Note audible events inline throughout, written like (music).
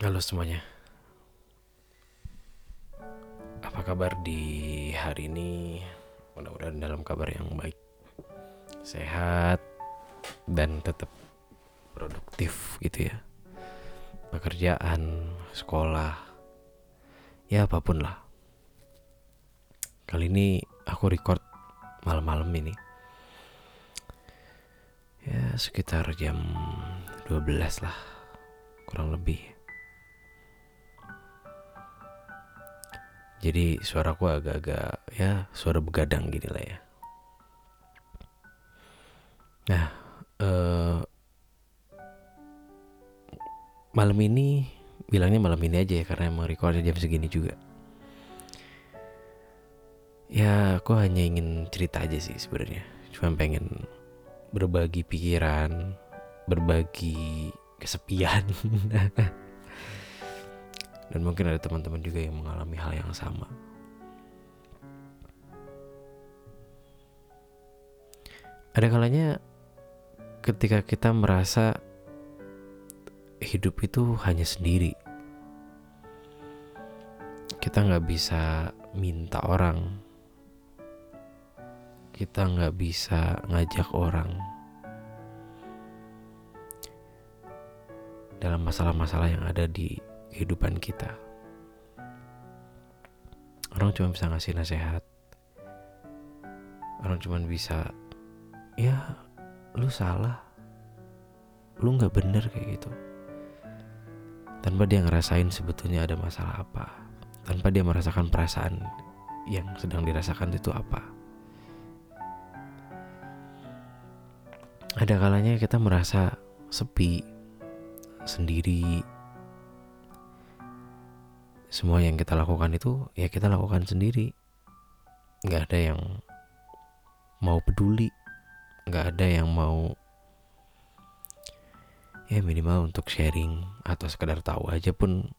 Halo semuanya. Apa kabar di hari ini? Mudah-mudahan dalam kabar yang baik, sehat, dan tetap produktif gitu ya. Pekerjaan, sekolah, ya apa pun lah. Kali ini aku record malam-malam ini. Ya sekitar jam 12 lah, kurang lebih. Jadi suaraku agak-agak ya suara begadang gini lah ya. Nah, eh, malam ini bilangnya malam ini aja ya karena emang recordnya jam segini juga. Ya, aku hanya ingin cerita aja sih sebenarnya. Cuma pengen berbagi pikiran, berbagi kesepian. (laughs) dan mungkin ada teman-teman juga yang mengalami hal yang sama. Ada kalanya ketika kita merasa hidup itu hanya sendiri, kita nggak bisa minta orang, kita nggak bisa ngajak orang dalam masalah-masalah yang ada di kehidupan kita. Orang cuma bisa ngasih nasihat. Orang cuma bisa, ya lu salah, lu nggak bener kayak gitu. Tanpa dia ngerasain sebetulnya ada masalah apa, tanpa dia merasakan perasaan yang sedang dirasakan itu apa. Ada kalanya kita merasa sepi, sendiri, semua yang kita lakukan itu ya kita lakukan sendiri. Nggak ada yang mau peduli. Nggak ada yang mau ya minimal untuk sharing atau sekedar tahu aja pun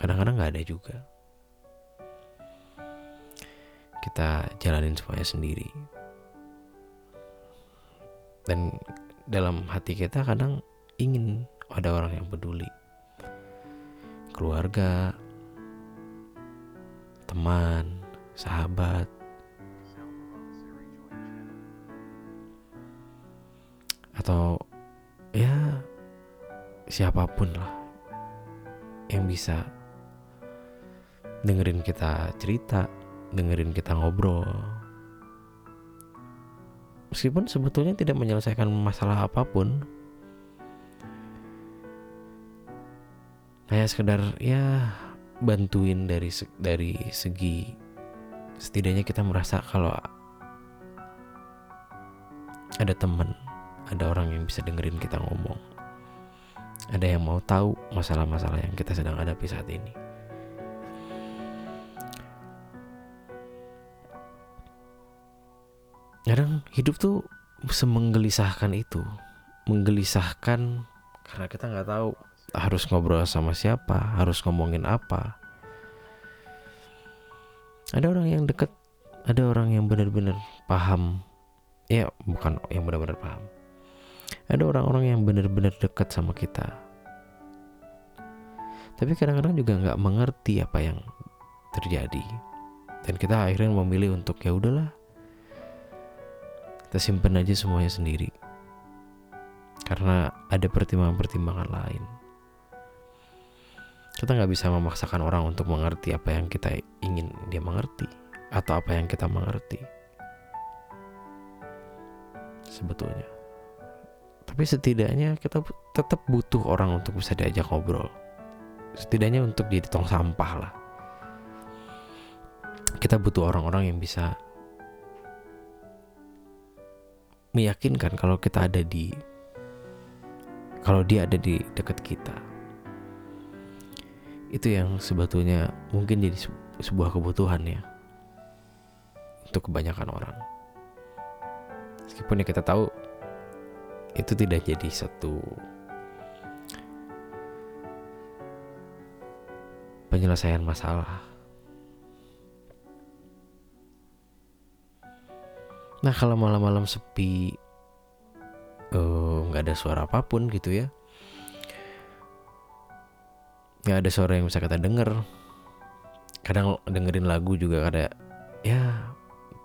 kadang-kadang nggak ada juga. Kita jalanin semuanya sendiri. Dan dalam hati kita kadang ingin ada orang yang peduli. Keluarga teman, sahabat. Atau ya siapa pun lah yang bisa dengerin kita cerita, dengerin kita ngobrol. Meskipun sebetulnya tidak menyelesaikan masalah apa pun. Kayak sekedar ya bantuin dari dari segi setidaknya kita merasa kalau ada teman, ada orang yang bisa dengerin kita ngomong. Ada yang mau tahu masalah-masalah yang kita sedang hadapi saat ini. Kadang hidup tuh semenggelisahkan itu, menggelisahkan karena kita nggak tahu harus ngobrol sama siapa, harus ngomongin apa. Ada orang yang deket, ada orang yang benar-benar paham. Ya, bukan yang benar-benar paham. Ada orang-orang yang benar-benar dekat sama kita. Tapi kadang-kadang juga nggak mengerti apa yang terjadi. Dan kita akhirnya memilih untuk ya udahlah. Kita simpen aja semuanya sendiri. Karena ada pertimbangan-pertimbangan lain kita nggak bisa memaksakan orang untuk mengerti apa yang kita ingin dia mengerti atau apa yang kita mengerti. Sebetulnya. Tapi setidaknya kita tetap butuh orang untuk bisa diajak ngobrol. Setidaknya untuk jadi tong sampah lah. Kita butuh orang-orang yang bisa meyakinkan kalau kita ada di kalau dia ada di dekat kita itu yang sebetulnya mungkin jadi sebuah kebutuhan ya. Untuk kebanyakan orang. Meskipun ya kita tahu itu tidak jadi satu penyelesaian masalah. Nah kalau malam-malam sepi eh, nggak uh, ada suara apa pun gitu ya nggak ada suara yang bisa kita denger. Kadang dengerin lagu juga ada ya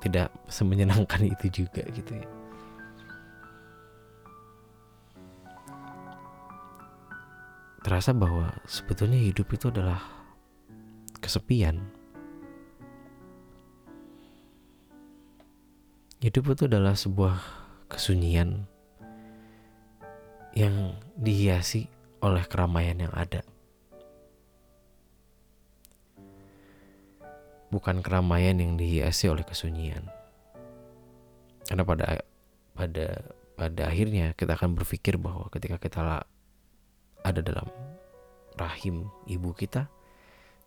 tidak semenyenangkan itu juga gitu ya. Terasa bahwa sebetulnya hidup itu adalah kesepian. Hidup itu adalah sebuah kesunyian yang dihiasi oleh keramaian yang ada bukan keramaian yang dihiasi oleh kesunyian. Karena pada pada pada akhirnya kita akan berpikir bahwa ketika kita ada dalam rahim ibu kita,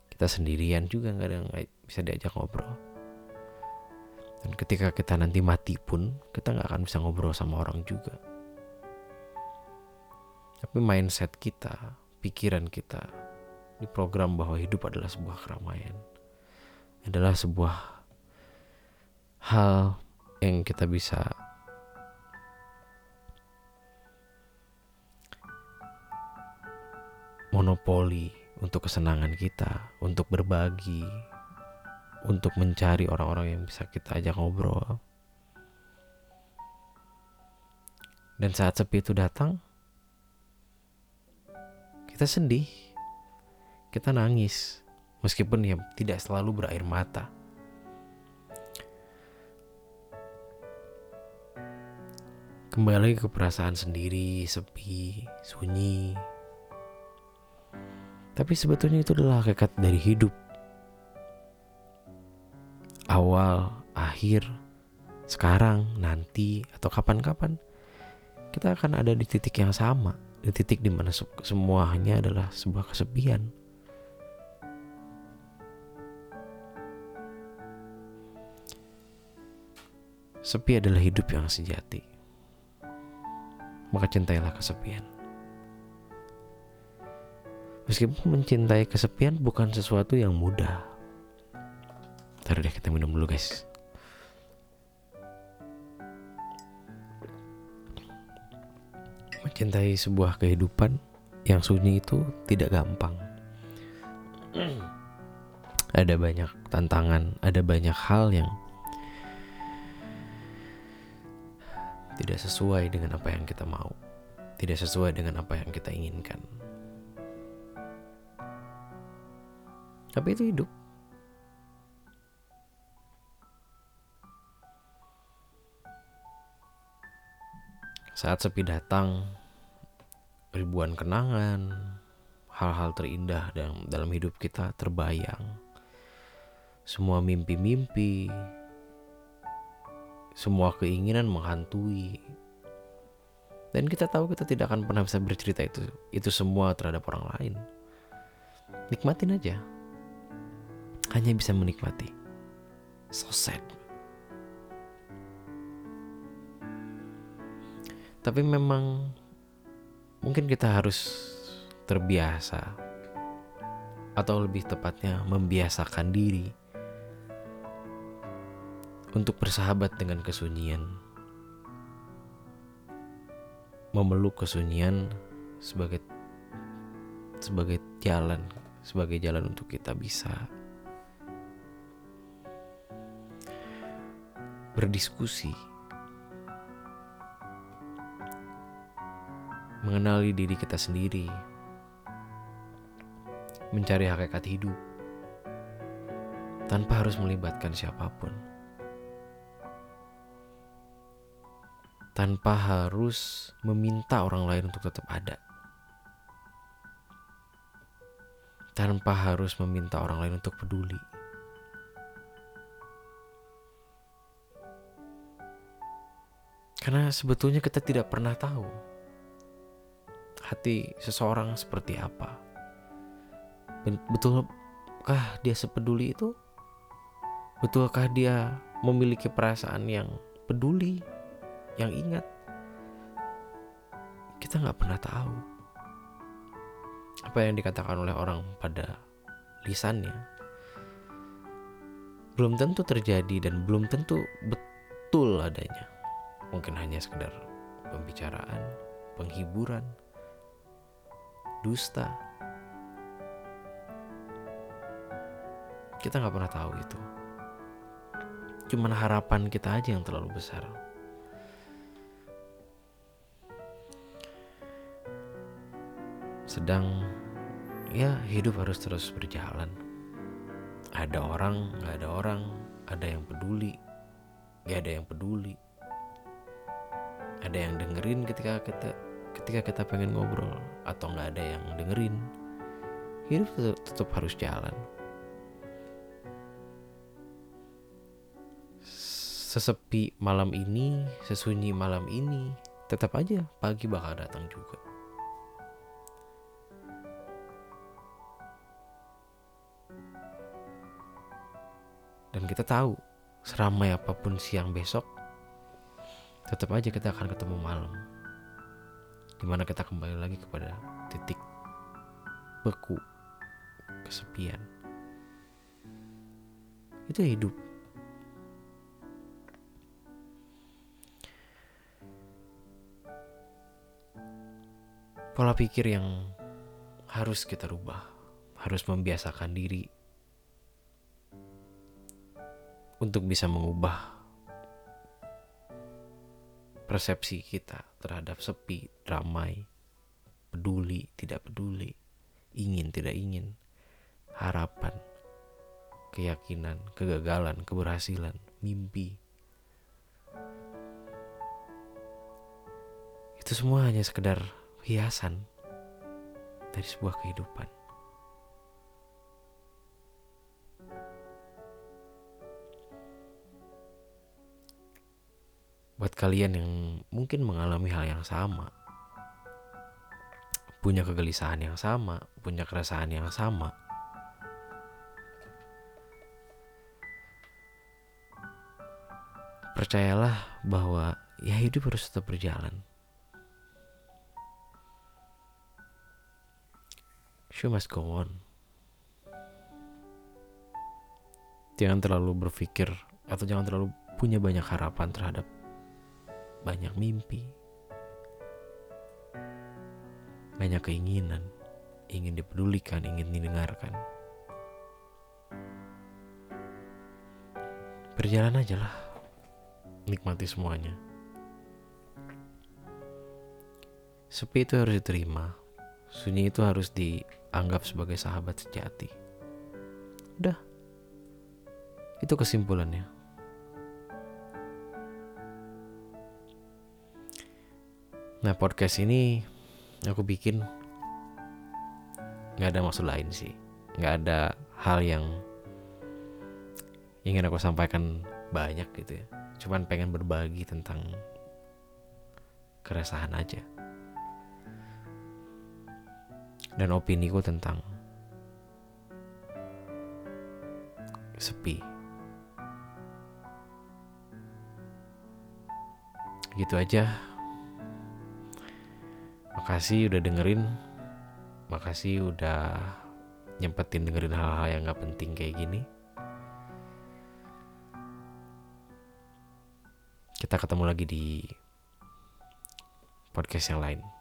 kita sendirian juga nggak ada yang bisa diajak ngobrol. Dan ketika kita nanti mati pun kita nggak akan bisa ngobrol sama orang juga. Tapi mindset kita, pikiran kita, di program bahwa hidup adalah sebuah keramaian adalah sebuah hal yang kita bisa monopoli untuk kesenangan kita, untuk berbagi, untuk mencari orang-orang yang bisa kita ajak ngobrol. Dan saat sepi itu datang, kita sedih, kita nangis, meskipun ya tidak selalu berair mata. Kembali ke perasaan sendiri, sepi, sunyi. Tapi sebetulnya itu adalah hakikat dari hidup. Awal, akhir, sekarang, nanti, atau kapan-kapan kita akan ada di titik yang sama, di titik di mana semuanya adalah sebuah kesepian. Sepi adalah hidup yang sejati. Maka cintailah kesepian. Meskipun mencintai kesepian bukan sesuatu yang mudah. Ntar deh kita minum dulu guys. Mencintai sebuah kehidupan yang sunyi itu tidak gampang. (clears throat) ada banyak tantangan, ada banyak hal yang tidak sesuai dengan apa yang kita mau, tidak sesuai dengan apa yang kita inginkan. Tapi itu hidup. Saat sepi datang, ribuan kenangan, hal-hal terindah dalam, dalam hidup kita terbayang. Semua mimpi-mimpi, semua keinginan menghantui. Dan kita tahu kita tidak akan pernah bisa bercerita itu itu semua terhadap orang lain. Nikmatin aja. Hanya bisa menikmati. So sad. Tapi memang mungkin kita harus terbiasa atau lebih tepatnya membiasakan diri untuk bersahabat dengan kesunyian. Memeluk kesunyian sebagai sebagai jalan, sebagai jalan untuk kita bisa berdiskusi, mengenali diri kita sendiri, mencari hakikat hidup tanpa harus melibatkan siapa pun. Tanpa harus meminta orang lain untuk tetap ada. Tanpa harus meminta orang lain untuk peduli. Karena sebetulnya kita tidak pernah tahu hati seseorang seperti apa. Betulkah dia sepeduli itu? Betulkah dia memiliki perasaan yang peduli yang ingat kita nggak pernah tahu apa yang dikatakan oleh orang pada lisannya. Belum tentu terjadi dan belum tentu betul adanya. Mungkin hanya sekedar pembicaraan penghiburan dusta. Kita nggak pernah tahu itu. Cuman harapan kita aja yang terlalu besar sedang ya hidup harus terus berjalan. Ada orang nggak ada orang. Ada yang peduli nggak ada yang peduli. Ada yang dengerin ketika kita ketika kita pengen ngobrol atau nggak ada yang dengerin. Hidup tetap, tetap harus jalan. Sesepi malam ini sesunyi malam ini tetap aja pagi bakal datang juga dan kita tahu seramai apa pun siang besok tetap aja kita akan ketemu malam. Di mana kita kembali lagi kepada titik beku kesepian. Itu hidup. Pola pikir yang harus kita rubah harus membiasakan diri untuk bisa mengubah persepsi kita terhadap sepi, ramai, peduli, tidak peduli, ingin, tidak ingin, harapan, keyakinan, kegagalan, keberhasilan, mimpi. Itu semua hanya sekedar hiasan dari sebuah kehidupan. Buat kalian yang mungkin mengalami hal yang sama, punya kegelisahan yang sama, punya keresahan yang sama. Percayalah bahwa ya hidup harus tetap berjalan. Show must go on. Jangan terlalu berpikir atau jangan terlalu punya banyak harapan terhadap banyak mimpi, banyak keinginan, ingin dipedulikan, ingin didengarkan. Berjalan aja lah, nikmati semuanya. Sepi itu harus diterima, sunyi itu harus dianggap sebagai sahabat sejati. Udah, itu kesimpulannya. Nah podcast ini aku bikin nggak ada maksud lain sih, nggak ada hal yang ingin aku sampaikan banyak gitu ya. Cuman pengen berbagi tentang keresahan aja dan opini ku tentang sepi. Gitu aja Makasih udah dengerin. Makasih udah nyempetin dengerin hal-hal yang gak penting kayak gini. Kita ketemu lagi di podcast yang lain.